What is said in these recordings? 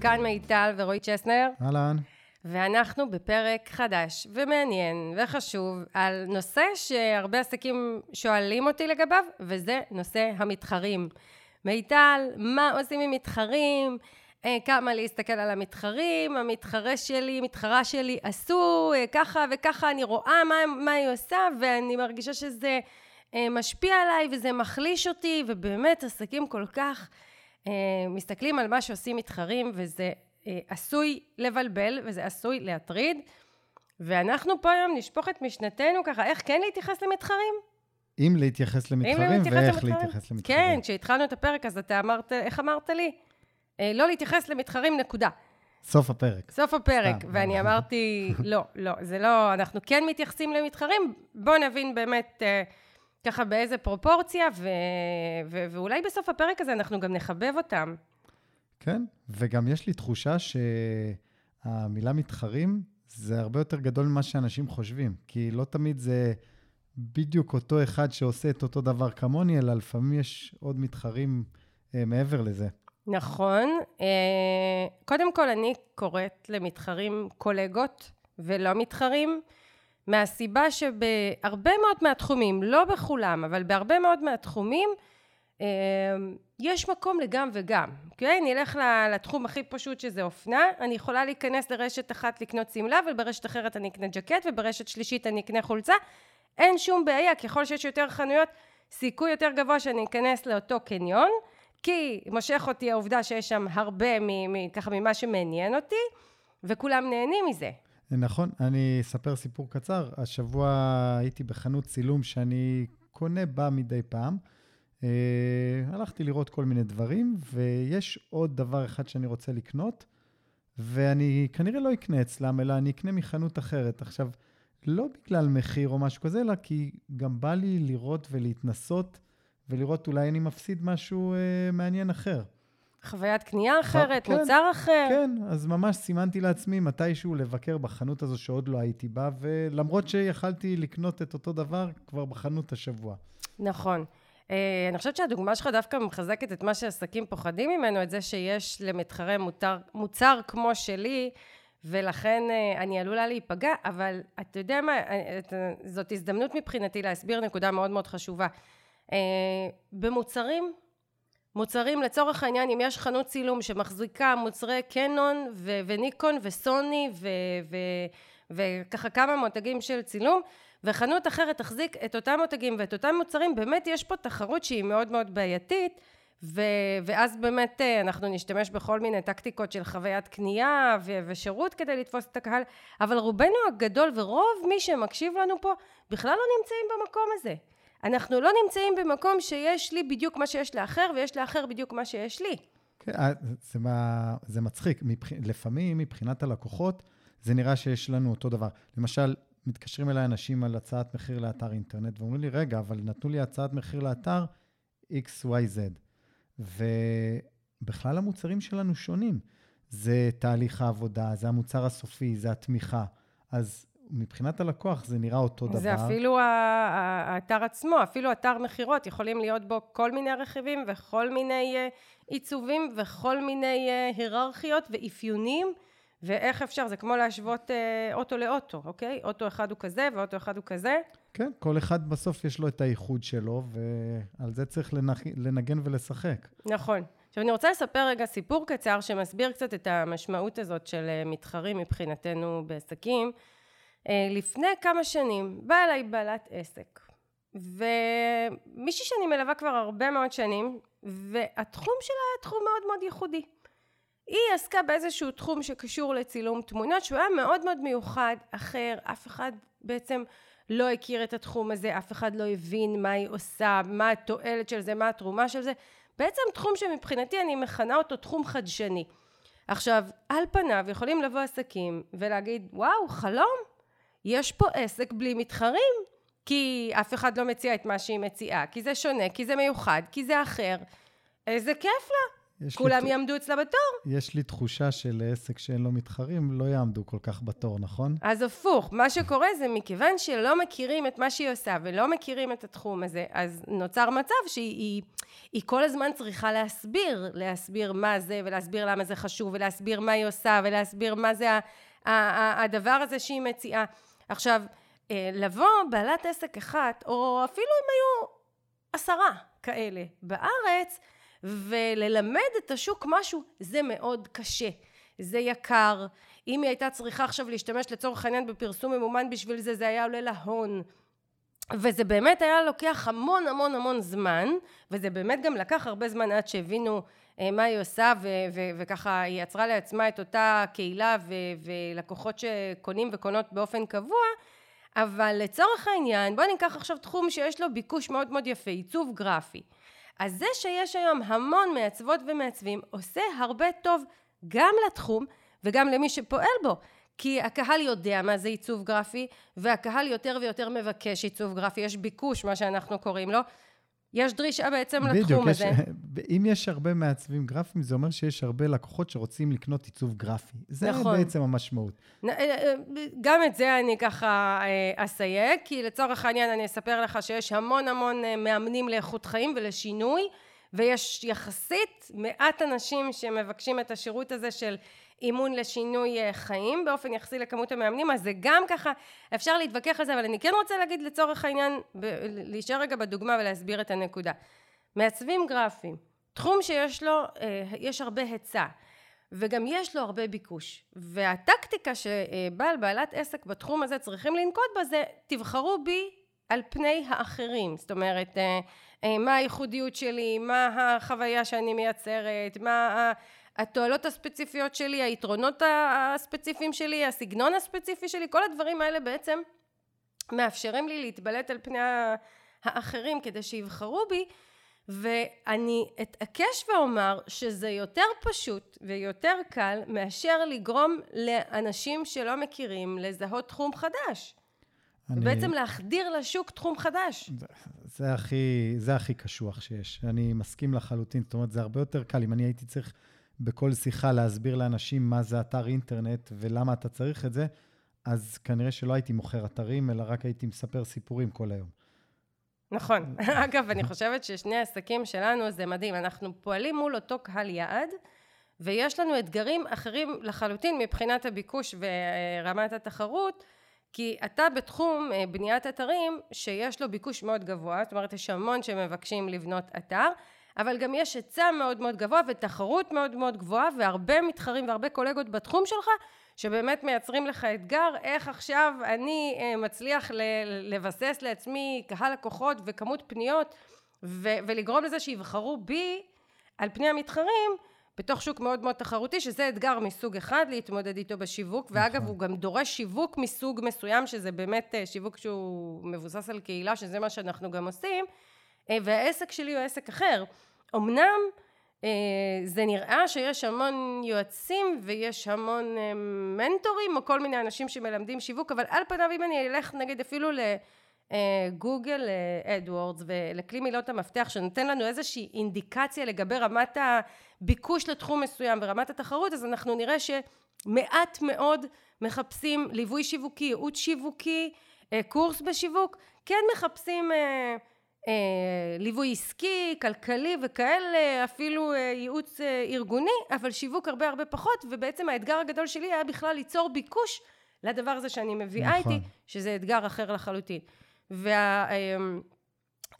כאן מיטל ורועי צ'סנר, אהלן. ואנחנו בפרק חדש ומעניין וחשוב על נושא שהרבה עסקים שואלים אותי לגביו, וזה נושא המתחרים. מיטל, מה עושים עם מתחרים? אה, כמה להסתכל על המתחרים, המתחרה שלי, מתחרה שלי עשו אה, ככה וככה, אני רואה מה, מה היא עושה, ואני מרגישה שזה אה, משפיע עליי וזה מחליש אותי, ובאמת עסקים כל כך מסתכלים על מה שעושים מתחרים, וזה עשוי לבלבל וזה עשוי להטריד. ואנחנו פה היום נשפוך את משנתנו ככה, איך כן להתייחס למתחרים? אם להתייחס למתחרים אם להתייחס ואיך למתחרים. להתייחס למתחרים. כן, כשהתחלנו את הפרק אז אתה אמרת, איך אמרת לי? אה, לא להתייחס למתחרים, נקודה. סוף הפרק. סוף הפרק, ואני אמרתי, לא, לא, זה לא, אנחנו כן מתייחסים למתחרים, בואו נבין באמת אה, ככה באיזה פרופורציה, ו, ו, ואולי בסוף הפרק הזה אנחנו גם נחבב אותם. כן, וגם יש לי תחושה שהמילה מתחרים זה הרבה יותר גדול ממה שאנשים חושבים, כי לא תמיד זה בדיוק אותו אחד שעושה את אותו דבר כמוני, אלא לפעמים יש עוד מתחרים אה, מעבר לזה. נכון. אה, קודם כל, אני קוראת למתחרים קולגות ולא מתחרים, מהסיבה שבהרבה מאוד מהתחומים, לא בכולם, אבל בהרבה מאוד מהתחומים, אה, יש מקום לגם וגם, אוקיי? נלך לתחום הכי פשוט שזה אופנה, אני יכולה להיכנס לרשת אחת לקנות שמלה, וברשת אחרת אני אקנה ג'קט, וברשת שלישית אני אקנה חולצה. אין שום בעיה, ככל שיש יותר חנויות, סיכוי יותר גבוה שאני אכנס לאותו קניון. כי מושך אותי העובדה שיש שם הרבה מ- ככה ממה שמעניין אותי, וכולם נהנים מזה. נכון, אני אספר סיפור קצר. השבוע הייתי בחנות צילום שאני קונה בה מדי פעם. אה, הלכתי לראות כל מיני דברים, ויש עוד דבר אחד שאני רוצה לקנות, ואני כנראה לא אקנה אצלם, אלא אני אקנה מחנות אחרת. עכשיו, לא בגלל מחיר או משהו כזה, אלא כי גם בא לי לראות ולהתנסות ולראות אולי אני מפסיד משהו אה, מעניין אחר. חוויית קנייה אחרת, כן, מוצר אחר. כן, אז ממש סימנתי לעצמי מתישהו לבקר בחנות הזו שעוד לא הייתי בה, ולמרות שיכלתי לקנות את אותו דבר כבר בחנות השבוע. נכון. Uh, אני חושבת שהדוגמה שלך דווקא מחזקת את מה שעסקים פוחדים ממנו, את זה שיש למתחרה מוצר, מוצר כמו שלי, ולכן uh, אני עלולה להיפגע, אבל אתה יודע מה, את, זאת הזדמנות מבחינתי להסביר נקודה מאוד מאוד חשובה. אה, במוצרים, מוצרים לצורך העניין אם יש חנות צילום שמחזיקה מוצרי קנון ו- וניקון וסוני ו- ו- וככה כמה מותגים של צילום וחנות אחרת תחזיק את אותם מותגים ואת אותם מוצרים באמת יש פה תחרות שהיא מאוד מאוד בעייתית ו- ואז באמת אה, אנחנו נשתמש בכל מיני טקטיקות של חוויית קנייה ו- ושירות כדי לתפוס את הקהל אבל רובנו הגדול ורוב מי שמקשיב לנו פה בכלל לא נמצאים במקום הזה אנחנו לא נמצאים במקום שיש לי בדיוק מה שיש לאחר, ויש לאחר בדיוק מה שיש לי. כן, אה, זה, מה, זה מצחיק. מבח... לפעמים, מבחינת הלקוחות, זה נראה שיש לנו אותו דבר. למשל, מתקשרים אליי אנשים על הצעת מחיר לאתר אינטרנט, ואומרים לי, רגע, אבל נתנו לי הצעת מחיר לאתר XYZ. ובכלל המוצרים שלנו שונים. זה תהליך העבודה, זה המוצר הסופי, זה התמיכה. אז מבחינת הלקוח זה נראה אותו דבר. זה אפילו האתר עצמו, אפילו אתר מכירות, יכולים להיות בו כל מיני רכיבים וכל מיני אה, עיצובים וכל מיני אה, היררכיות ואפיונים, ואיך אפשר, זה כמו להשוות אה, אוטו לאוטו, אוקיי? אוטו אחד הוא כזה ואוטו אחד הוא כזה. כן, כל אחד בסוף יש לו את הייחוד שלו, ועל זה צריך לנגן ולשחק. נכון. עכשיו אני רוצה לספר רגע סיפור קצר שמסביר קצת את המשמעות הזאת של מתחרים מבחינתנו בעסקים. אה, לפני כמה שנים באה אליי בעלת עסק. ומישהי שאני מלווה כבר הרבה מאוד שנים והתחום שלה היה תחום מאוד מאוד ייחודי. היא עסקה באיזשהו תחום שקשור לצילום תמונות שהוא היה מאוד מאוד מיוחד, אחר, אף אחד בעצם לא הכיר את התחום הזה, אף אחד לא הבין מה היא עושה, מה התועלת של זה, מה התרומה של זה, בעצם תחום שמבחינתי אני מכנה אותו תחום חדשני. עכשיו, על פניו יכולים לבוא עסקים ולהגיד, וואו, חלום, יש פה עסק בלי מתחרים, כי אף אחד לא מציע את מה שהיא מציעה, כי זה שונה, כי זה מיוחד, כי זה אחר. איזה כיף לה. כולם לי, יעמדו אצלה בתור. יש לי תחושה שלעסק שאין לו מתחרים, לא יעמדו כל כך בתור, נכון? אז הפוך, מה שקורה זה מכיוון שלא מכירים את מה שהיא עושה ולא מכירים את התחום הזה, אז נוצר מצב שהיא היא, היא כל הזמן צריכה להסביר, להסביר מה זה ולהסביר למה זה חשוב ולהסביר מה היא עושה ולהסביר מה זה ה, ה, ה, הדבר הזה שהיא מציעה. עכשיו, אה, לבוא בעלת עסק אחת, או אפילו אם היו עשרה כאלה בארץ, וללמד את השוק משהו, זה מאוד קשה. זה יקר. אם היא הייתה צריכה עכשיו להשתמש לצורך העניין בפרסום ממומן בשביל זה, זה היה עולה לה הון. וזה באמת היה לוקח המון המון המון זמן, וזה באמת גם לקח הרבה זמן עד שהבינו מה היא עושה, ו- ו- וככה היא יצרה לעצמה את אותה קהילה ו- ולקוחות שקונים וקונות באופן קבוע, אבל לצורך העניין, בואו ניקח עכשיו תחום שיש לו ביקוש מאוד מאוד יפה, עיצוב גרפי. אז זה שיש היום המון מעצבות ומעצבים עושה הרבה טוב גם לתחום וגם למי שפועל בו. כי הקהל יודע מה זה עיצוב גרפי, והקהל יותר ויותר מבקש עיצוב גרפי, יש ביקוש, מה שאנחנו קוראים לו. יש דרישה בעצם בדיוק, לתחום יש, הזה. אם יש הרבה מעצבים גרפיים, זה אומר שיש הרבה לקוחות שרוצים לקנות עיצוב גרפי. זה נכון. בעצם המשמעות. אה, אה, גם את זה אני ככה אה, אסייג, כי לצורך העניין אני אספר לך שיש המון המון מאמנים לאיכות חיים ולשינוי, ויש יחסית מעט אנשים שמבקשים את השירות הזה של אימון לשינוי אה, חיים באופן יחסי לכמות המאמנים, אז זה גם ככה, אפשר להתווכח על זה, אבל אני כן רוצה להגיד לצורך העניין, ב- להישאר רגע בדוגמה ולהסביר את הנקודה. מעצבים גרפיים, תחום שיש לו, אה, יש הרבה היצע. וגם יש לו הרבה ביקוש. והטקטיקה שבעל בעלת עסק בתחום הזה צריכים לנקוט בה זה תבחרו בי על פני האחרים. זאת אומרת, אה, אה, מה הייחודיות שלי, מה החוויה שאני מייצרת, מה התועלות הספציפיות שלי, היתרונות הספציפיים שלי, הסגנון הספציפי שלי, כל הדברים האלה בעצם מאפשרים לי להתבלט על פני האחרים כדי שיבחרו בי ואני אתעקש ואומר שזה יותר פשוט ויותר קל מאשר לגרום לאנשים שלא מכירים לזהות תחום חדש. אני- ובעצם להחדיר לשוק תחום חדש. זה, זה, הכי, זה הכי קשוח שיש. אני מסכים לחלוטין. זאת אומרת, זה הרבה יותר קל. אם אני הייתי צריך בכל שיחה להסביר לאנשים מה זה אתר אינטרנט ולמה אתה צריך את זה, אז כנראה שלא הייתי מוכר אתרים, אלא רק הייתי מספר סיפורים כל היום. נכון. אגב, אני חושבת ששני העסקים שלנו זה מדהים. אנחנו פועלים מול אותו קהל יעד, ויש לנו אתגרים אחרים לחלוטין מבחינת הביקוש ורמת התחרות, כי אתה בתחום אה, בניית אתרים שיש לו ביקוש מאוד גבוה, זאת אומרת יש המון שמבקשים לבנות אתר, אבל גם יש היצע מאוד מאוד גבוה ותחרות מאוד מאוד גבוהה והרבה מתחרים והרבה קולגות בתחום שלך שבאמת מייצרים לך אתגר איך עכשיו אני אה, מצליח לבסס לעצמי קהל לקוחות וכמות פניות ו- ולגרום לזה שיבחרו בי על פני המתחרים בתוך שוק מאוד מאוד תחרותי שזה אתגר מסוג אחד להתמודד איתו בשיווק ואגב נכון. הוא גם דורש שיווק מסוג מסוים שזה באמת אה, שיווק שהוא מבוסס על קהילה שזה מה שאנחנו גם עושים אה, והעסק שלי הוא עסק אחר אמנם אה, זה נראה שיש המון יועצים ויש המון אה, מנטורים או כל מיני אנשים שמלמדים שיווק אבל על פניו אם אני אלך נגיד אפילו לגוגל אדוורדס ולכלי מילות המפתח שנותן לנו איזושהי אינדיקציה לגבי רמת הביקוש לתחום מסוים ורמת התחרות אז אנחנו נראה שמעט מאוד מחפשים ליווי שיווקי, ייעוץ שיווקי, אה, קורס בשיווק, כן מחפשים אה, אה, ליווי עסקי, כלכלי וכאלה, אפילו אה, ייעוץ אה, ארגוני, אבל שיווק הרבה הרבה פחות, ובעצם האתגר הגדול שלי היה בכלל ליצור ביקוש לדבר הזה שאני מביאה נכון. איתי, שזה אתגר אחר לחלוטין. וה, אה,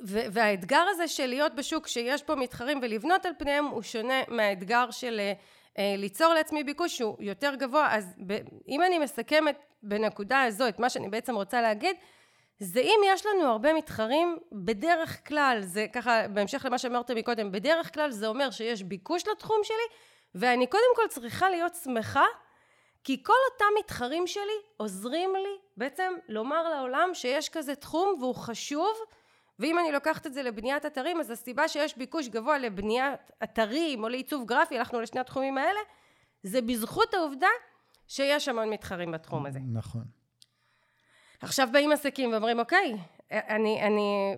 ו- והאתגר הזה של להיות בשוק שיש בו מתחרים ולבנות על פניהם הוא שונה מהאתגר של אה, אה, ליצור לעצמי ביקוש שהוא יותר גבוה אז ב- אם אני מסכמת בנקודה הזו את מה שאני בעצם רוצה להגיד זה אם יש לנו הרבה מתחרים בדרך כלל זה ככה בהמשך למה שאמרת מקודם בדרך כלל זה אומר שיש ביקוש לתחום שלי ואני קודם כל צריכה להיות שמחה כי כל אותם מתחרים שלי עוזרים לי בעצם לומר לעולם שיש כזה תחום והוא חשוב ואם אני לוקחת את זה לבניית אתרים אז הסיבה שיש ביקוש גבוה לבניית אתרים או לעיצוב גרפי הלכנו לשני התחומים האלה זה בזכות העובדה שיש המון מתחרים בתחום הזה נכון. עכשיו באים עסקים ואומרים אוקיי אני, אני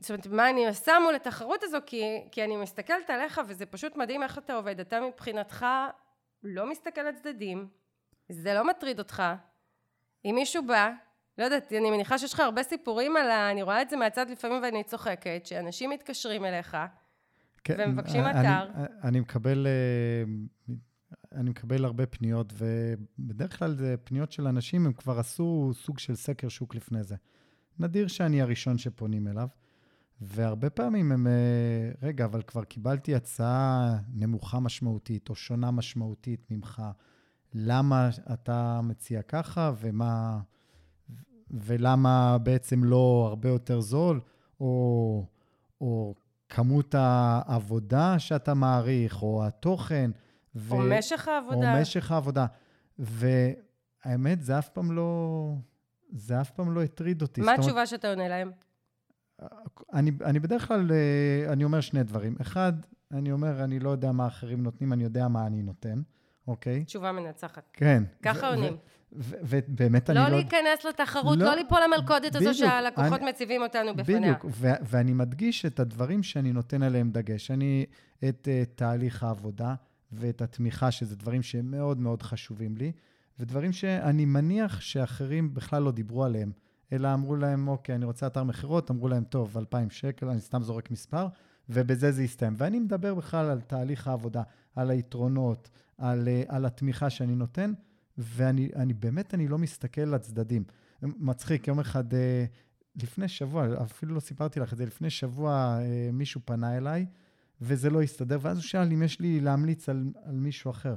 זאת אומרת, מה אני עושה מול התחרות הזו, כי, כי אני מסתכלת עליך וזה פשוט מדהים איך אתה עובד. אתה מבחינתך לא מסתכל על צדדים, זה לא מטריד אותך. אם מישהו בא, לא יודעת, אני מניחה שיש לך הרבה סיפורים על ה... אני רואה את זה מהצד לפעמים ואני צוחקת, שאנשים מתקשרים אליך כן, ומבקשים אני, אתר. אני, אני מקבל... אני מקבל הרבה פניות, ובדרך כלל זה פניות של אנשים, הם כבר עשו סוג של סקר שוק לפני זה. נדיר שאני הראשון שפונים אליו, והרבה פעמים הם, אה, רגע, אבל כבר קיבלתי הצעה נמוכה משמעותית, או שונה משמעותית ממך, למה אתה מציע ככה, ומה... ולמה בעצם לא הרבה יותר זול, או, או כמות העבודה שאתה מעריך, או התוכן. ו... או משך העבודה. או משך העבודה. והאמת, זה אף פעם לא... זה אף פעם לא הטריד אותי. מה התשובה אומרת, שאתה עונה להם? אני, אני בדרך כלל, אה, אני אומר שני דברים. אחד, אני אומר, אני לא יודע מה אחרים נותנים, אני יודע מה אני נותן, אוקיי? תשובה מנצחת. כן. ככה עונים. ובאמת אני לא... לא להיכנס לתחרות, לא, לא ליפול למלכודת הזו שהלקוחות אני, מציבים אותנו בפניה. בדיוק, ו- ואני מדגיש את הדברים שאני נותן עליהם דגש. אני, את uh, תהליך העבודה ואת התמיכה, שזה דברים שהם מאוד מאוד חשובים לי, ודברים שאני מניח שאחרים בכלל לא דיברו עליהם, אלא אמרו להם, אוקיי, אני רוצה אתר מכירות, אמרו להם, טוב, 2,000 שקל, אני סתם זורק מספר, ובזה זה יסתיים. ואני מדבר בכלל על תהליך העבודה, על היתרונות, על, uh, על התמיכה שאני נותן. ואני אני, באמת, אני לא מסתכל לצדדים. מצחיק, יום אחד, אה, לפני שבוע, אפילו לא סיפרתי לך את זה, לפני שבוע אה, מישהו פנה אליי, וזה לא הסתדר, ואז הוא שאל אם יש לי להמליץ על, על מישהו אחר.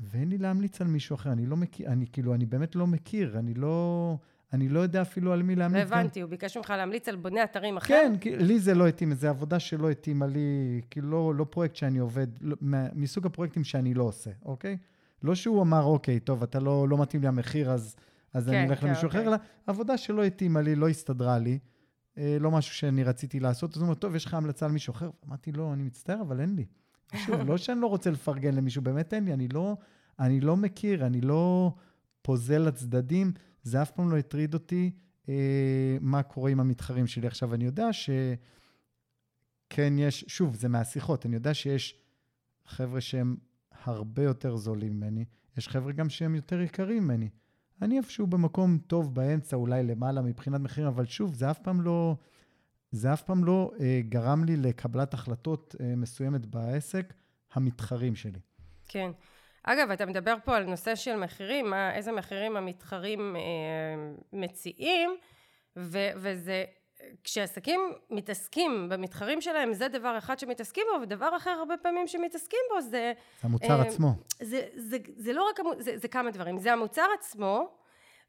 ואין לי להמליץ על מישהו אחר, אני לא מכיר, אני כאילו, אני באמת לא מכיר, אני לא... אני לא יודע אפילו על מי להמליץ. הבנתי, הוא ביקש ממך להמליץ על בונה אתרים אחר? כן, כי לי זה לא התאים, זו עבודה שלא התאימה לי, כאילו לא, לא פרויקט שאני עובד, לא, מסוג הפרויקטים שאני לא עושה, אוקיי? לא שהוא אמר, אוקיי, טוב, אתה לא, לא מתאים לי המחיר, אז, אז כן, אני אלך כן, למישהו אוקיי. אחר, אלא עבודה שלא התאימה לי, לא הסתדרה לי, לא משהו שאני רציתי לעשות. אז הוא אומר, טוב, יש לך המלצה על מישהו אחר? אמרתי, לא, אני מצטער, אבל אין לי. שוב, לא שאני לא רוצה לפרגן למישהו, באמת אין לי, אני לא, אני לא מכיר, אני לא פוזל לצדדים, זה אף פעם לא הטריד אותי אה, מה קורה עם המתחרים שלי. עכשיו, אני יודע שכן יש, שוב, זה מהשיחות, אני יודע שיש חבר'ה שהם הרבה יותר זולים ממני. יש חבר'ה גם שהם יותר יקרים ממני. אני איפשהו במקום טוב באמצע, אולי למעלה מבחינת מחירים, אבל שוב, זה אף פעם לא, זה אף פעם לא אה, גרם לי לקבלת החלטות אה, מסוימת בעסק, המתחרים שלי. כן. אגב, אתה מדבר פה על נושא של מחירים, מה, איזה מחירים המתחרים אה, מציעים, ו, וזה כשעסקים מתעסקים במתחרים שלהם, זה דבר אחד שמתעסקים בו, ודבר אחר הרבה פעמים שמתעסקים בו זה... המוצר אה, עצמו. זה, זה, זה לא רק, זה, זה כמה דברים. זה המוצר עצמו,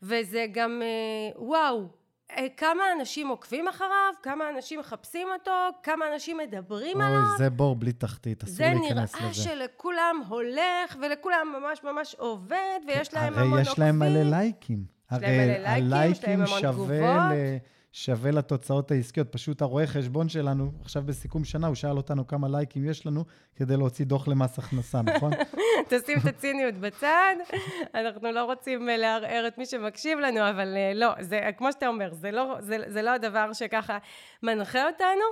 וזה גם, אה, וואו, אה, כמה אנשים עוקבים אחריו, כמה אנשים מחפשים אותו, כמה אנשים מדברים אוי, עליו. אוי, זה בור בלי תחתית, אסור להיכנס לזה. זה נראה שלכולם הולך, ולכולם ממש ממש עובד, ויש להם המון עוקבים. הרי יש להם מלא לייקים. הרי הלייקים שווה ל... שווה לתוצאות העסקיות. פשוט הרואה חשבון שלנו, עכשיו בסיכום שנה, הוא שאל אותנו כמה לייקים יש לנו כדי להוציא דוח למס הכנסה, נכון? תשים את הציניות בצד, אנחנו לא רוצים אה, לערער את מי שמקשיב לנו, אבל אה, לא, זה, כמו שאתה אומר, זה לא, זה, זה לא הדבר שככה מנחה אותנו.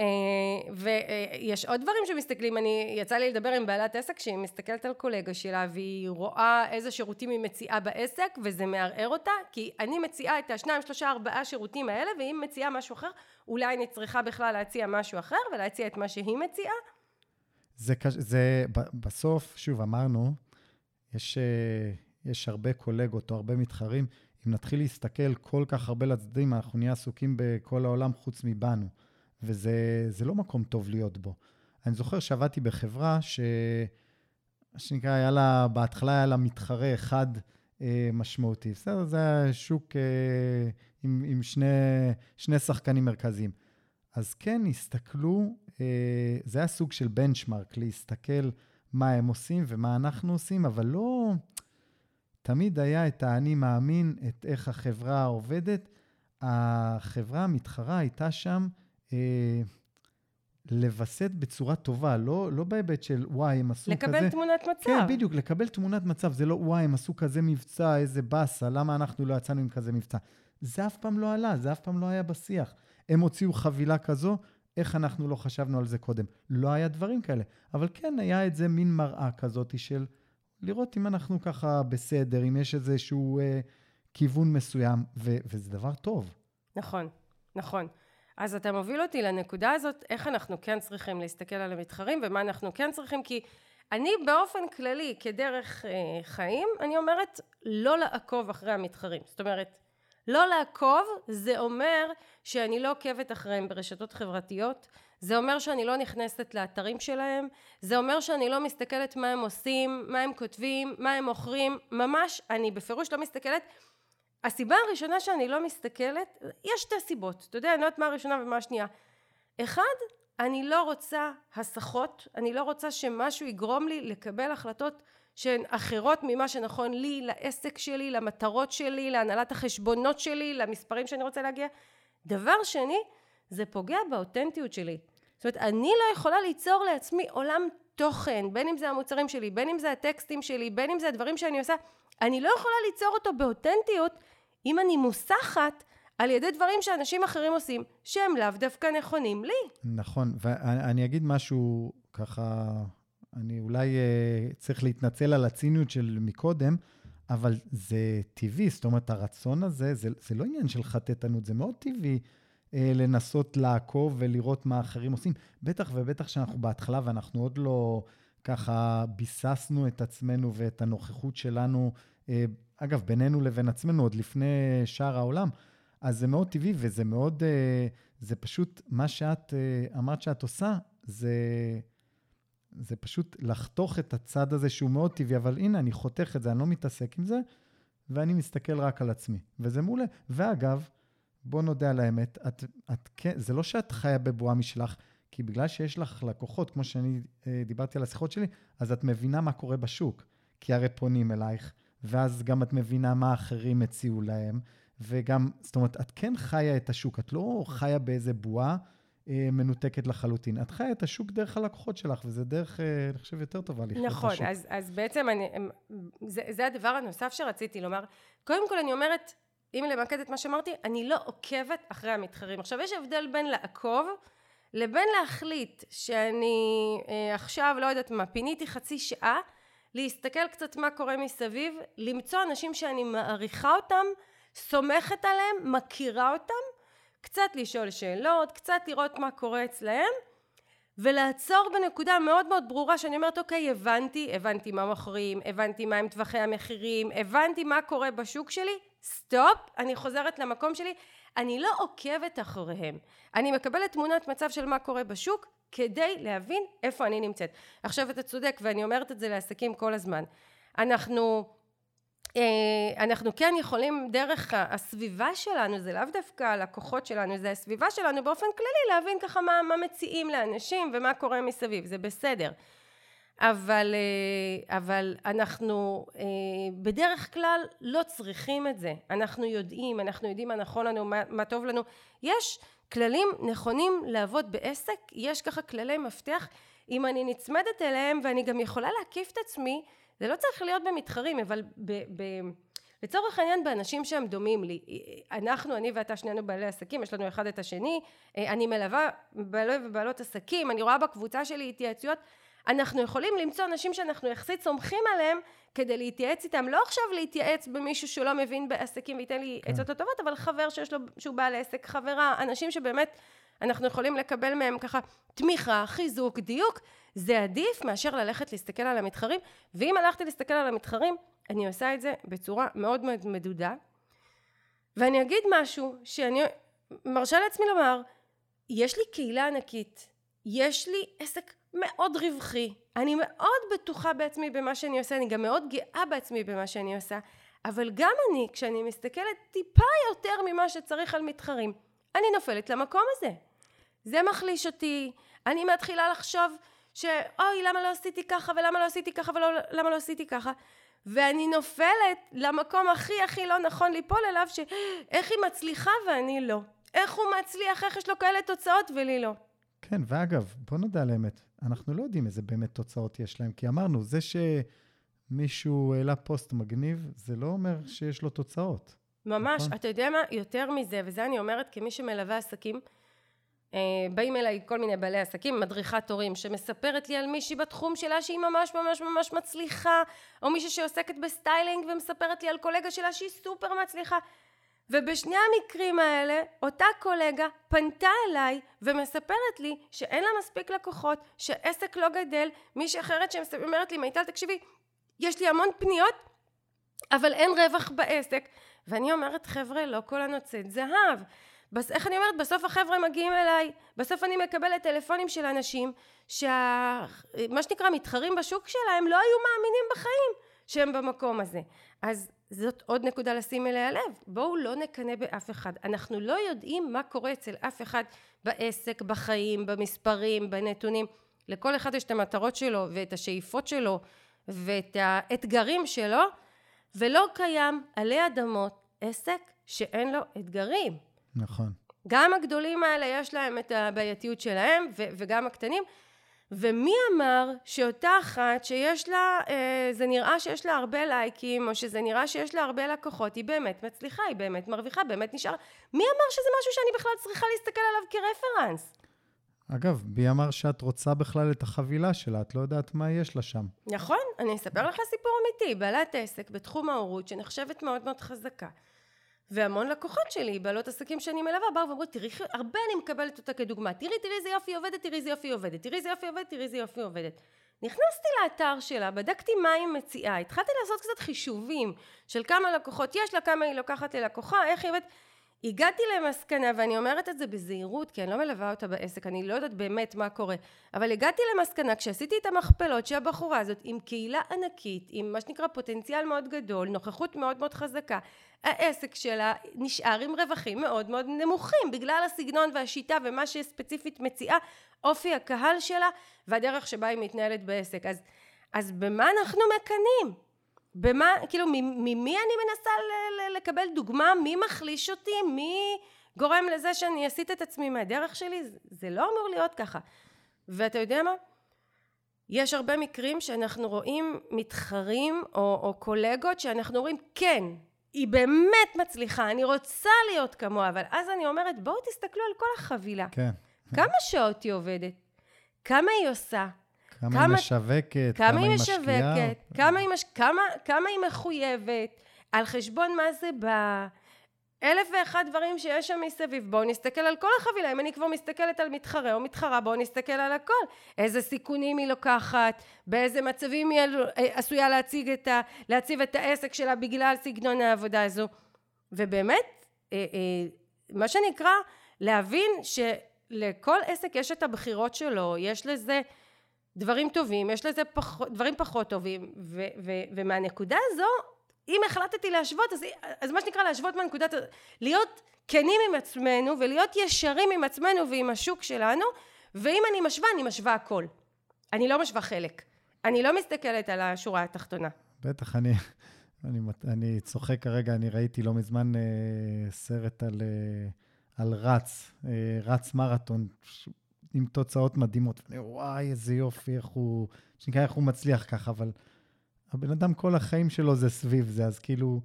אה, ויש עוד דברים שמסתכלים, אני, יצא לי לדבר עם בעלת עסק שהיא מסתכלת על קולגה שלה והיא רואה איזה שירותים היא מציעה בעסק וזה מערער אותה, כי אני מציעה את השניים, שלושה, ארבעה שירותים האלה ואם מציעה משהו אחר, אולי אני צריכה בכלל להציע משהו אחר ולהציע את מה שהיא מציעה. זה, זה בסוף, שוב, אמרנו, יש, אה, יש הרבה קולגות או הרבה מתחרים, אם נתחיל להסתכל כל כך הרבה לצדדים, אנחנו נהיה עסוקים בכל העולם חוץ מבנו. וזה לא מקום טוב להיות בו. אני זוכר שעבדתי בחברה ש... מה שנקרא, היה לה, בהתחלה היה לה מתחרה אחד אה, משמעותי. בסדר, זה היה שוק אה, עם, עם שני, שני שחקנים מרכזיים. אז כן, הסתכלו, אה, זה היה סוג של בנצ'מארק, להסתכל מה הם עושים ומה אנחנו עושים, אבל לא... תמיד היה את האני מאמין, את איך החברה עובדת. החברה המתחרה הייתה שם אה, לווסת בצורה טובה, לא, לא בהיבט של וואי, הם עשו לקבל כזה... לקבל תמונת מצב. כן, בדיוק, לקבל תמונת מצב. זה לא וואי, הם עשו כזה מבצע, איזה באסה, למה אנחנו לא יצאנו עם כזה מבצע? זה אף פעם לא עלה, זה אף פעם לא היה בשיח. הם הוציאו חבילה כזו, איך אנחנו לא חשבנו על זה קודם? לא היה דברים כאלה. אבל כן, היה את זה מין מראה כזאת של לראות אם אנחנו ככה בסדר, אם יש איזשהו אה, כיוון מסוים, ו- וזה דבר טוב. נכון, נכון. אז אתה מוביל אותי לנקודה הזאת, איך אנחנו כן צריכים להסתכל על המתחרים ומה אנחנו כן צריכים, כי אני באופן כללי, כדרך אה, חיים, אני אומרת לא לעקוב אחרי המתחרים. זאת אומרת, לא לעקוב זה אומר שאני לא עוקבת אחריהם ברשתות חברתיות, זה אומר שאני לא נכנסת לאתרים שלהם, זה אומר שאני לא מסתכלת מה הם עושים, מה הם כותבים, מה הם מוכרים, ממש אני בפירוש לא מסתכלת. הסיבה הראשונה שאני לא מסתכלת, יש שתי סיבות, אתה יודע, אני לא יודעת מה הראשונה ומה השנייה. אחד, אני לא רוצה הסחות, אני לא רוצה שמשהו יגרום לי לקבל החלטות שהן אחרות ממה שנכון לי, לעסק שלי, למטרות שלי, להנהלת החשבונות שלי, למספרים שאני רוצה להגיע. דבר שני, זה פוגע באותנטיות שלי. זאת אומרת, אני לא יכולה ליצור לעצמי עולם תוכן, בין אם זה המוצרים שלי, בין אם זה הטקסטים שלי, בין אם זה הדברים שאני עושה, אני לא יכולה ליצור אותו באותנטיות אם אני מוסחת על ידי דברים שאנשים אחרים עושים, שהם לאו דווקא נכונים לי. נכון, ואני אגיד משהו ככה, אני אולי uh, צריך להתנצל על הציניות של מקודם, אבל זה טבעי, זאת אומרת, הרצון הזה, זה, זה לא עניין של חטטנות, זה מאוד טבעי uh, לנסות לעקוב ולראות מה אחרים עושים. בטח ובטח שאנחנו בהתחלה ואנחנו עוד לא ככה ביססנו את עצמנו ואת הנוכחות שלנו, uh, אגב, בינינו לבין עצמנו, עוד לפני שאר העולם. אז זה מאוד טבעי וזה מאוד, אה, זה פשוט, מה שאת אה, אמרת שאת עושה, זה, זה פשוט לחתוך את הצד הזה שהוא מאוד טבעי, אבל הנה, אני חותך את זה, אני לא מתעסק עם זה, ואני מסתכל רק על עצמי, וזה מעולה. ואגב, בוא נודה על האמת, את, את, זה לא שאת חיה בבועה משלך, כי בגלל שיש לך לקוחות, כמו שאני אה, דיברתי על השיחות שלי, אז את מבינה מה קורה בשוק. כי הרי פונים אלייך, ואז גם את מבינה מה אחרים הציעו להם, וגם, זאת אומרת, את כן חיה את השוק, את לא חיה באיזה בועה אה, מנותקת לחלוטין. את חיה את השוק דרך הלקוחות שלך, וזה דרך, אה, אני חושב, יותר טובה לחיות נכון, את השוק. נכון, אז, אז בעצם אני, זה, זה הדבר הנוסף שרציתי לומר. קודם כל אני אומרת, אם למקד את מה שאמרתי, אני לא עוקבת אחרי המתחרים. עכשיו, יש הבדל בין לעקוב לבין להחליט שאני אה, עכשיו, לא יודעת מה, פיניתי חצי שעה, להסתכל קצת מה קורה מסביב, למצוא אנשים שאני מעריכה אותם, סומכת עליהם, מכירה אותם, קצת לשאול שאלות, קצת לראות מה קורה אצלהם, ולעצור בנקודה מאוד מאוד ברורה שאני אומרת אוקיי הבנתי, הבנתי מה מוכרים, הבנתי מהם טווחי המחירים, הבנתי מה קורה בשוק שלי, סטופ, אני חוזרת למקום שלי, אני לא עוקבת אחריהם, אני מקבלת תמונת מצב של מה קורה בשוק כדי להבין איפה אני נמצאת. עכשיו אתה צודק ואני אומרת את זה לעסקים כל הזמן, אנחנו אה, אנחנו כן יכולים דרך הסביבה שלנו, זה לאו דווקא הלקוחות שלנו, זה הסביבה שלנו באופן כללי להבין ככה מה, מה מציעים לאנשים ומה קורה מסביב, זה בסדר. אבל, אה, אבל אנחנו אה, בדרך כלל לא צריכים את זה. אנחנו יודעים, אנחנו יודעים מה נכון לנו, מה, מה טוב לנו. יש כללים נכונים לעבוד בעסק, יש ככה כללי מפתח. אם אני נצמדת אליהם ואני גם יכולה להקיף את עצמי זה לא צריך להיות במתחרים, אבל ב, ב, לצורך העניין באנשים שהם דומים לי. אנחנו, אני ואתה שנינו בעלי עסקים, יש לנו אחד את השני, אני מלווה בעלי ובעלות עסקים, אני רואה בקבוצה שלי התייעצויות, אנחנו יכולים למצוא אנשים שאנחנו יחסית סומכים עליהם כדי להתייעץ איתם, לא עכשיו להתייעץ במישהו שלא מבין בעסקים וייתן לי כן. עצות לא טובות, אבל חבר שיש לו, שהוא בעל עסק, חברה, אנשים שבאמת אנחנו יכולים לקבל מהם ככה תמיכה, חיזוק, דיוק, זה עדיף מאשר ללכת להסתכל על המתחרים, ואם הלכתי להסתכל על המתחרים, אני עושה את זה בצורה מאוד מאוד מדודה. ואני אגיד משהו שאני מרשה לעצמי לומר, יש לי קהילה ענקית, יש לי עסק מאוד רווחי, אני מאוד בטוחה בעצמי במה שאני עושה, אני גם מאוד גאה בעצמי במה שאני עושה, אבל גם אני, כשאני מסתכלת טיפה יותר ממה שצריך על מתחרים, אני נופלת למקום הזה. זה מחליש אותי, אני מתחילה לחשוב שאוי למה לא עשיתי ככה ולמה לא עשיתי ככה ולמה לא עשיתי ככה? ואני נופלת למקום הכי הכי לא נכון ליפול אליו שאיך היא מצליחה ואני לא? איך הוא מצליח איך יש לו כאלה תוצאות ולי לא כן ואגב בוא נדע על האמת אנחנו לא יודעים איזה באמת תוצאות יש להם כי אמרנו זה שמישהו העלה פוסט מגניב זה לא אומר שיש לו תוצאות ממש נכון? אתה יודע מה יותר מזה וזה אני אומרת כמי שמלווה עסקים באים אליי כל מיני בעלי עסקים, מדריכת הורים, שמספרת לי על מישהי בתחום שלה שהיא ממש ממש ממש מצליחה, או מישהי שעוסקת בסטיילינג ומספרת לי על קולגה שלה שהיא סופר מצליחה. ובשני המקרים האלה, אותה קולגה פנתה אליי ומספרת לי שאין לה מספיק לקוחות, שעסק לא גדל, מישהי אחרת שאומרת לי, מיטל תקשיבי, יש לי המון פניות, אבל אין רווח בעסק. ואני אומרת, חבר'ה, לא כל הנוצאת זהב. בס... איך אני אומרת? בסוף החבר'ה מגיעים אליי, בסוף אני מקבלת טלפונים של אנשים שה... מה שנקרא מתחרים בשוק שלהם לא היו מאמינים בחיים שהם במקום הזה. אז זאת עוד נקודה לשים אליה לב. בואו לא נקנא באף אחד. אנחנו לא יודעים מה קורה אצל אף אחד בעסק, בחיים, במספרים, בנתונים. לכל אחד יש את המטרות שלו ואת השאיפות שלו ואת האתגרים שלו, ולא קיים עלי אדמות עסק שאין לו אתגרים. נכון. גם הגדולים האלה יש להם את הבעייתיות שלהם, ו- וגם הקטנים. ומי אמר שאותה אחת שיש לה, אה, זה נראה שיש לה הרבה לייקים, או שזה נראה שיש לה הרבה לקוחות, היא באמת מצליחה, היא באמת מרוויחה, באמת נשאר... מי אמר שזה משהו שאני בכלל צריכה להסתכל עליו כרפרנס? אגב, מי אמר שאת רוצה בכלל את החבילה שלה? את לא יודעת מה יש לה שם. נכון, אני אספר לך סיפור אמיתי. בעלת עסק בתחום ההורות, שנחשבת מאוד מאוד חזקה. והמון לקוחות שלי, בעלות עסקים שאני מלווה, באו ואמרו, תראי, הרבה אני מקבלת אותה כדוגמה, תראי, תראי איזה יופי עובדת, תראי איזה יופי עובדת, תראי איזה יופי עובדת, תראי איזה יופי עובדת. נכנסתי לאתר שלה, בדקתי מה היא מציעה, התחלתי לעשות קצת חישובים של כמה לקוחות יש לה, כמה היא לוקחת ללקוחה, איך היא עובדת. הגעתי למסקנה, ואני אומרת את זה בזהירות, כי אני לא מלווה אותה בעסק, אני לא יודעת באמת מה קורה, אבל הגעתי למסקנה, כשעשיתי את המכפלות שהבחורה הזאת, עם קהילה ענקית, עם מה שנקרא פוטנציאל מאוד גדול, נוכחות מאוד מאוד חזקה, העסק שלה נשאר עם רווחים מאוד מאוד נמוכים, בגלל הסגנון והשיטה ומה שהיא ספציפית מציעה, אופי הקהל שלה, והדרך שבה היא מתנהלת בעסק. אז, אז במה אנחנו מקנאים? במה, כאילו, ממי אני מנסה לקבל דוגמה? מי מחליש אותי? מי גורם לזה שאני אסיט את עצמי מהדרך שלי? זה לא אמור להיות ככה. ואתה יודע מה? יש הרבה מקרים שאנחנו רואים מתחרים או, או קולגות שאנחנו אומרים כן, היא באמת מצליחה, אני רוצה להיות כמוה, אבל אז אני אומרת בואו תסתכלו על כל החבילה. כן. כמה שעות היא עובדת? כמה היא עושה? כמה, כמה היא משווקת, כמה, כמה היא משקיעה. כמה היא, מש... כמה, כמה היא מחויבת, על חשבון מה זה בא. אלף ואחד דברים שיש שם מסביב. בואו נסתכל על כל החבילה. אם אני כבר מסתכלת על מתחרה או מתחרה, בואו נסתכל על הכל. איזה סיכונים היא לוקחת, באיזה מצבים היא עשויה להציג את ה... להציב את העסק שלה בגלל סגנון העבודה הזו. ובאמת, אה, אה, מה שנקרא, להבין שלכל עסק יש את הבחירות שלו, יש לזה... דברים טובים, יש לזה פח, דברים פחות טובים, ו, ו, ומהנקודה הזו, אם החלטתי להשוות, אז, אז מה שנקרא להשוות מהנקודת, להיות כנים עם עצמנו ולהיות ישרים עם עצמנו ועם השוק שלנו, ואם אני משווה, אני משווה הכל. אני לא משווה חלק. אני לא מסתכלת על השורה התחתונה. בטח, אני, אני, אני צוחק כרגע, אני ראיתי לא מזמן אה, סרט על, אה, על רץ, אה, רץ מרתון, עם תוצאות מדהימות. ואני, וואי, איזה יופי, איך הוא, שנקרא, איך הוא מצליח ככה, אבל הבן אדם, כל החיים שלו זה סביב זה, אז כאילו,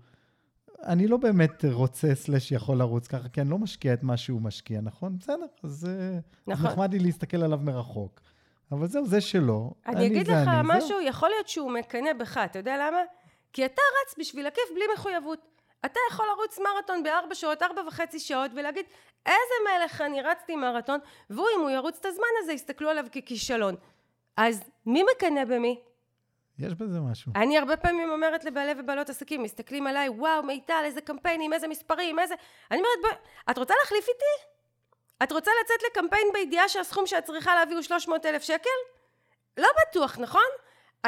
אני לא באמת רוצה סלאש יכול לרוץ ככה, כי אני לא משקיע את מה שהוא משקיע, נכון? בסדר, אז אה, נכון. נחמד לי להסתכל עליו מרחוק. אבל זהו, זה שלו. אני, אני אגיד לך אני, משהו, זהו. יכול להיות שהוא מקנא בך, אתה יודע למה? כי אתה רץ בשביל הכיף בלי מחויבות. אתה יכול לרוץ מרתון בארבע שעות, ארבע וחצי שעות, ולהגיד, איזה מלך אני רצתי מרתון, והוא, אם הוא ירוץ את הזמן הזה, יסתכלו עליו ככישלון. אז מי מקנא במי? יש בזה משהו. אני הרבה פעמים אומרת לבעלי ובעלות עסקים, מסתכלים עליי, וואו, מיטל, איזה קמפיינים, איזה מספרים, איזה... אני אומרת, בואי, את רוצה להחליף איתי? את רוצה לצאת לקמפיין בידיעה שהסכום שאת צריכה להביא הוא 300 אלף שקל? לא בטוח, נכון?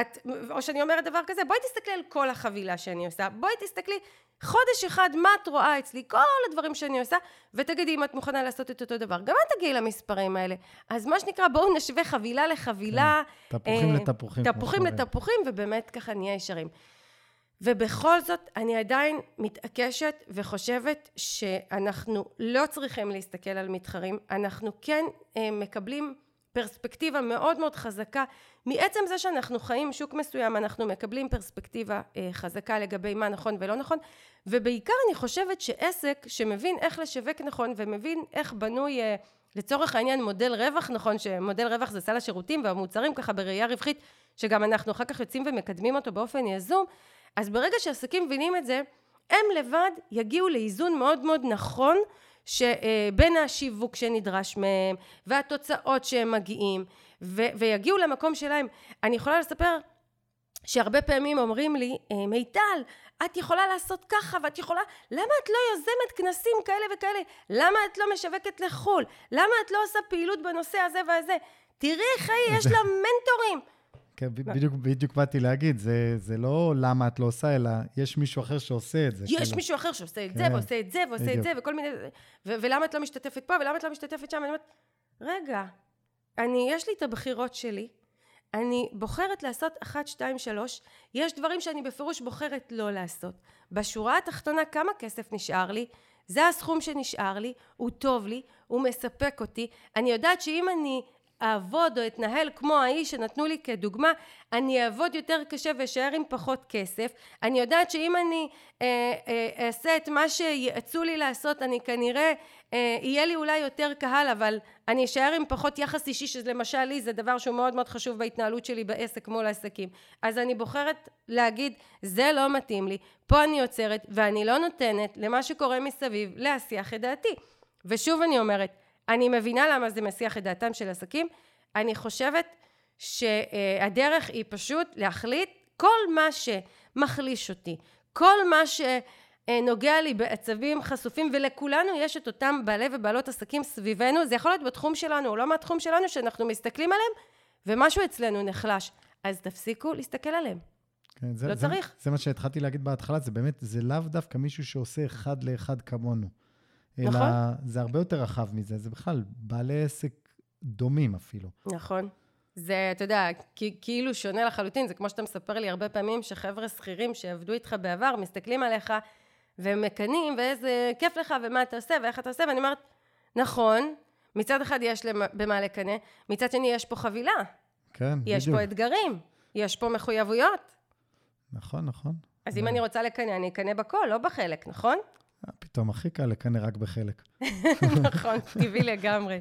את, או שאני אומרת דבר כזה, בואי תסתכלי על כל החבילה שאני עושה, בואי תסתכלי חודש אחד מה את רואה אצלי, כל הדברים שאני עושה, ותגידי אם את מוכנה לעשות את אותו דבר. גם את תגיעי למספרים האלה. אז מה שנקרא, בואו נשווה חבילה לחבילה. כן, תפוחים אה, לתפוחים. תפוחים לתפוחים, ובאמת ככה נהיה ישרים. ובכל זאת, אני עדיין מתעקשת וחושבת שאנחנו לא צריכים להסתכל על מתחרים, אנחנו כן אה, מקבלים פרספקטיבה מאוד מאוד חזקה. מעצם זה שאנחנו חיים שוק מסוים אנחנו מקבלים פרספקטיבה אה, חזקה לגבי מה נכון ולא נכון. ובעיקר אני חושבת שעסק שמבין איך לשווק נכון ומבין איך בנוי אה, לצורך העניין מודל רווח, נכון שמודל רווח זה סל השירותים והמוצרים ככה בראייה רווחית, שגם אנחנו אחר כך יוצאים ומקדמים אותו באופן יזום, אז ברגע שעסקים מבינים את זה, הם לבד יגיעו לאיזון מאוד מאוד נכון שבין השיווק שנדרש מהם והתוצאות שהם מגיעים ו- ויגיעו למקום שלהם. אני יכולה לספר שהרבה פעמים אומרים לי, אה, מיטל, את יכולה לעשות ככה ואת יכולה, למה את לא יוזמת כנסים כאלה וכאלה? למה את לא משווקת לחו"ל? למה את לא עושה פעילות בנושא הזה והזה? תראי איך יש לה מנטורים. כן, בדיוק, בדיוק באתי להגיד, זה, זה לא למה את לא עושה, אלא יש מישהו אחר שעושה את זה. יש כאילו. מישהו אחר שעושה את כן, זה, ועושה את זה, ועושה בדיוק. את זה, וכל מיני... ולמה את לא משתתפת פה, ולמה את לא משתתפת שם? אני אומרת, רגע, אני, יש לי את הבחירות שלי, אני בוחרת לעשות אחת, שתיים, שלוש, יש דברים שאני בפירוש בוחרת לא לעשות. בשורה התחתונה, כמה כסף נשאר לי? זה הסכום שנשאר לי, הוא טוב לי, הוא מספק אותי. אני יודעת שאם אני אעבוד או אתנהל כמו האיש שנתנו לי כדוגמה, אני אעבוד יותר קשה ואשאר עם פחות כסף. אני יודעת שאם אני אה, אה, אעשה את מה שיעצו לי לעשות, אני כנראה, אה, יהיה לי אולי יותר קהל, אבל אני אשאר עם פחות יחס אישי, שלמשל לי זה דבר שהוא מאוד מאוד חשוב בהתנהלות שלי בעסק מול העסקים. אז אני בוחרת להגיד, זה לא מתאים לי, פה אני עוצרת, ואני לא נותנת למה שקורה מסביב להסיח את דעתי. ושוב אני אומרת, אני מבינה למה זה מסיח את דעתם של עסקים. אני חושבת שהדרך היא פשוט להחליט כל מה שמחליש אותי, כל מה שנוגע לי בעצבים חשופים, ולכולנו יש את אותם בעלי ובעלות עסקים סביבנו, זה יכול להיות בתחום שלנו או לא מהתחום שלנו, שאנחנו מסתכלים עליהם, ומשהו אצלנו נחלש. אז תפסיקו להסתכל עליהם. כן, זה, לא זה, צריך. זה מה שהתחלתי להגיד בהתחלה, זה באמת, זה לאו דווקא מישהו שעושה אחד לאחד כמונו. אלא נכון. זה הרבה יותר רחב מזה, זה בכלל בעלי עסק דומים אפילו. נכון. זה, אתה יודע, כאילו שונה לחלוטין, זה כמו שאתה מספר לי הרבה פעמים שחבר'ה שכירים שעבדו איתך בעבר, מסתכלים עליך ומקנאים, ואיזה כיף לך, ומה אתה עושה, ואיך אתה עושה, ואני אומרת, נכון, מצד אחד יש במה לקנא, מצד שני יש פה חבילה. כן, יש בדיוק. יש פה אתגרים, יש פה מחויבויות. נכון, נכון. אז אם אני רוצה לקנא, אני אקנא בכל, לא בחלק, נכון? פתאום הכי קל לקנא רק בחלק. נכון, טבעי לגמרי.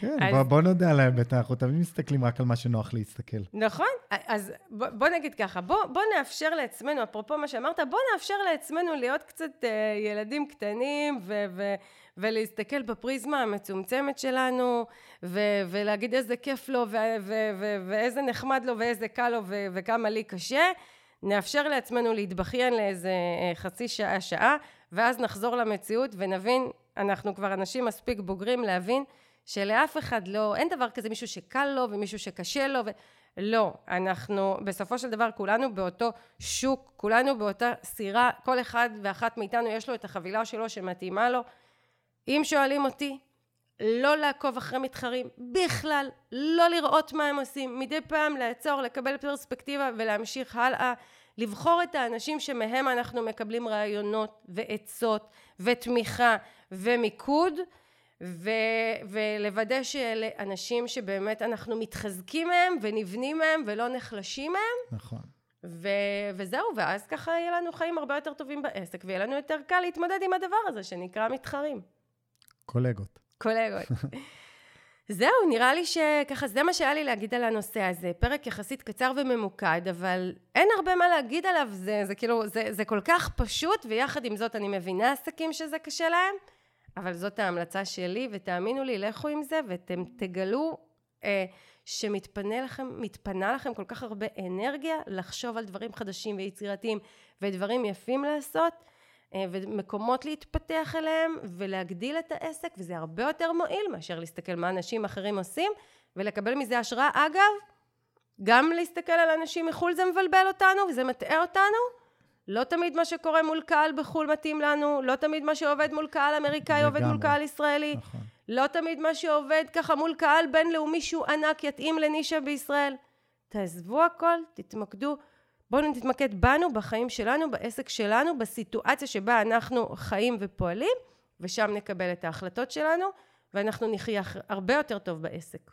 כן, אז... בוא, בוא נודה על האמת, אנחנו תמיד מסתכלים רק על מה שנוח להסתכל. נכון, אז בוא, בוא נגיד ככה, בוא, בוא נאפשר לעצמנו, אפרופו מה שאמרת, בוא נאפשר לעצמנו להיות קצת uh, ילדים קטנים ו- ו- ולהסתכל בפריזמה המצומצמת שלנו, ו- ולהגיד איזה כיף לו, ו- ו- ו- ואיזה נחמד לו, ואיזה קל לו, ו- וכמה לי קשה. נאפשר לעצמנו להתבכיין לאיזה אה, חצי שעה, שעה, ואז נחזור למציאות ונבין, אנחנו כבר אנשים מספיק בוגרים להבין שלאף אחד לא, אין דבר כזה מישהו שקל לו ומישהו שקשה לו, ו... לא, אנחנו בסופו של דבר כולנו באותו שוק, כולנו באותה סירה, כל אחד ואחת מאיתנו יש לו את החבילה שלו שמתאימה לו. אם שואלים אותי, לא לעקוב אחרי מתחרים, בכלל, לא לראות מה הם עושים, מדי פעם לעצור, לקבל פרספקטיבה ולהמשיך הלאה, לבחור את האנשים שמהם אנחנו מקבלים רעיונות ועצות ותמיכה ומיקוד, ו- ולוודא שאלה אנשים שבאמת אנחנו מתחזקים מהם ונבנים מהם ולא נחלשים מהם. נכון. ו- וזהו, ואז ככה יהיה לנו חיים הרבה יותר טובים בעסק, ויהיה לנו יותר קל להתמודד עם הדבר הזה שנקרא מתחרים. קולגות. קולגות. זהו, נראה לי שככה זה מה שהיה לי להגיד על הנושא הזה. פרק יחסית קצר וממוקד, אבל אין הרבה מה להגיד עליו, זה, זה כאילו, זה, זה כל כך פשוט, ויחד עם זאת אני מבינה עסקים שזה קשה להם, אבל זאת ההמלצה שלי, ותאמינו לי, לכו עם זה, ואתם תגלו אה, שמתפנה לכם, מתפנה לכם כל כך הרבה אנרגיה לחשוב על דברים חדשים ויצירתיים, ודברים יפים לעשות. אה, ומקומות להתפתח אליהם ולהגדיל את העסק וזה הרבה יותר מועיל מאשר להסתכל מה אנשים אחרים עושים ולקבל מזה השראה. אגב, גם להסתכל על אנשים מחו"ל זה מבלבל אותנו וזה מטעה אותנו. לא תמיד מה שקורה מול קהל בחו"ל מתאים לנו, לא תמיד מה שעובד מול קהל אמריקאי עובד מול קהל ישראלי, נכון. לא תמיד מה שעובד ככה מול קהל בינלאומי שהוא ענק יתאים לנישה בישראל. תעזבו הכל, תתמקדו בואו נתמקד בנו, בחיים שלנו, בעסק שלנו, בסיטואציה שבה אנחנו חיים ופועלים, ושם נקבל את ההחלטות שלנו, ואנחנו נחיה הרבה יותר טוב בעסק.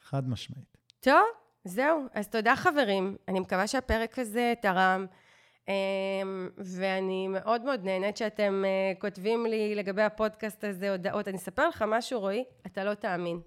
חד משמעית. טוב, זהו. אז תודה חברים. אני מקווה שהפרק הזה תרם. ואני מאוד מאוד נהנית שאתם uh, כותבים לי לגבי הפודקאסט הזה הודעות. אני אספר לך משהו, רועי, אתה לא תאמין.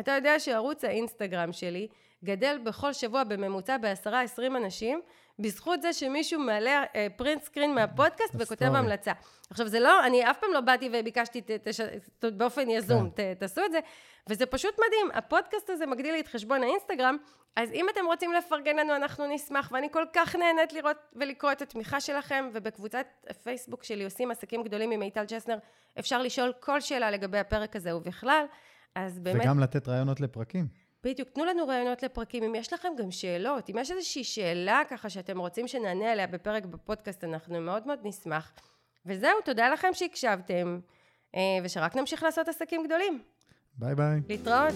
אתה יודע שערוץ האינסטגרם שלי גדל בכל שבוע בממוצע בעשרה עשרים אנשים, בזכות זה שמישהו מעלה פרינט סקרין מהפודקאסט וכותב המלצה. עכשיו זה לא, אני אף פעם לא באתי וביקשתי ת, תש, ת, באופן יזום, כן. ת, תעשו את זה, וזה פשוט מדהים, הפודקאסט הזה מגדיל לי את חשבון האינסטגרם, אז אם אתם רוצים לפרגן לנו אנחנו נשמח, ואני כל כך נהנית לראות ולקרוא את התמיכה שלכם, ובקבוצת הפייסבוק שלי עושים עסקים גדולים עם מיטל צ'סנר, אפשר לשאול כל שאלה לגבי הפרק הזה ובכלל, אז באמת... וגם לתת רעיונות לפרקים. בדיוק, תנו לנו רעיונות לפרקים, אם יש לכם גם שאלות, אם יש איזושהי שאלה ככה שאתם רוצים שנענה עליה בפרק בפודקאסט, אנחנו מאוד מאוד נשמח. וזהו, תודה לכם שהקשבתם, אה, ושרק נמשיך לעשות עסקים גדולים. ביי ביי. להתראות.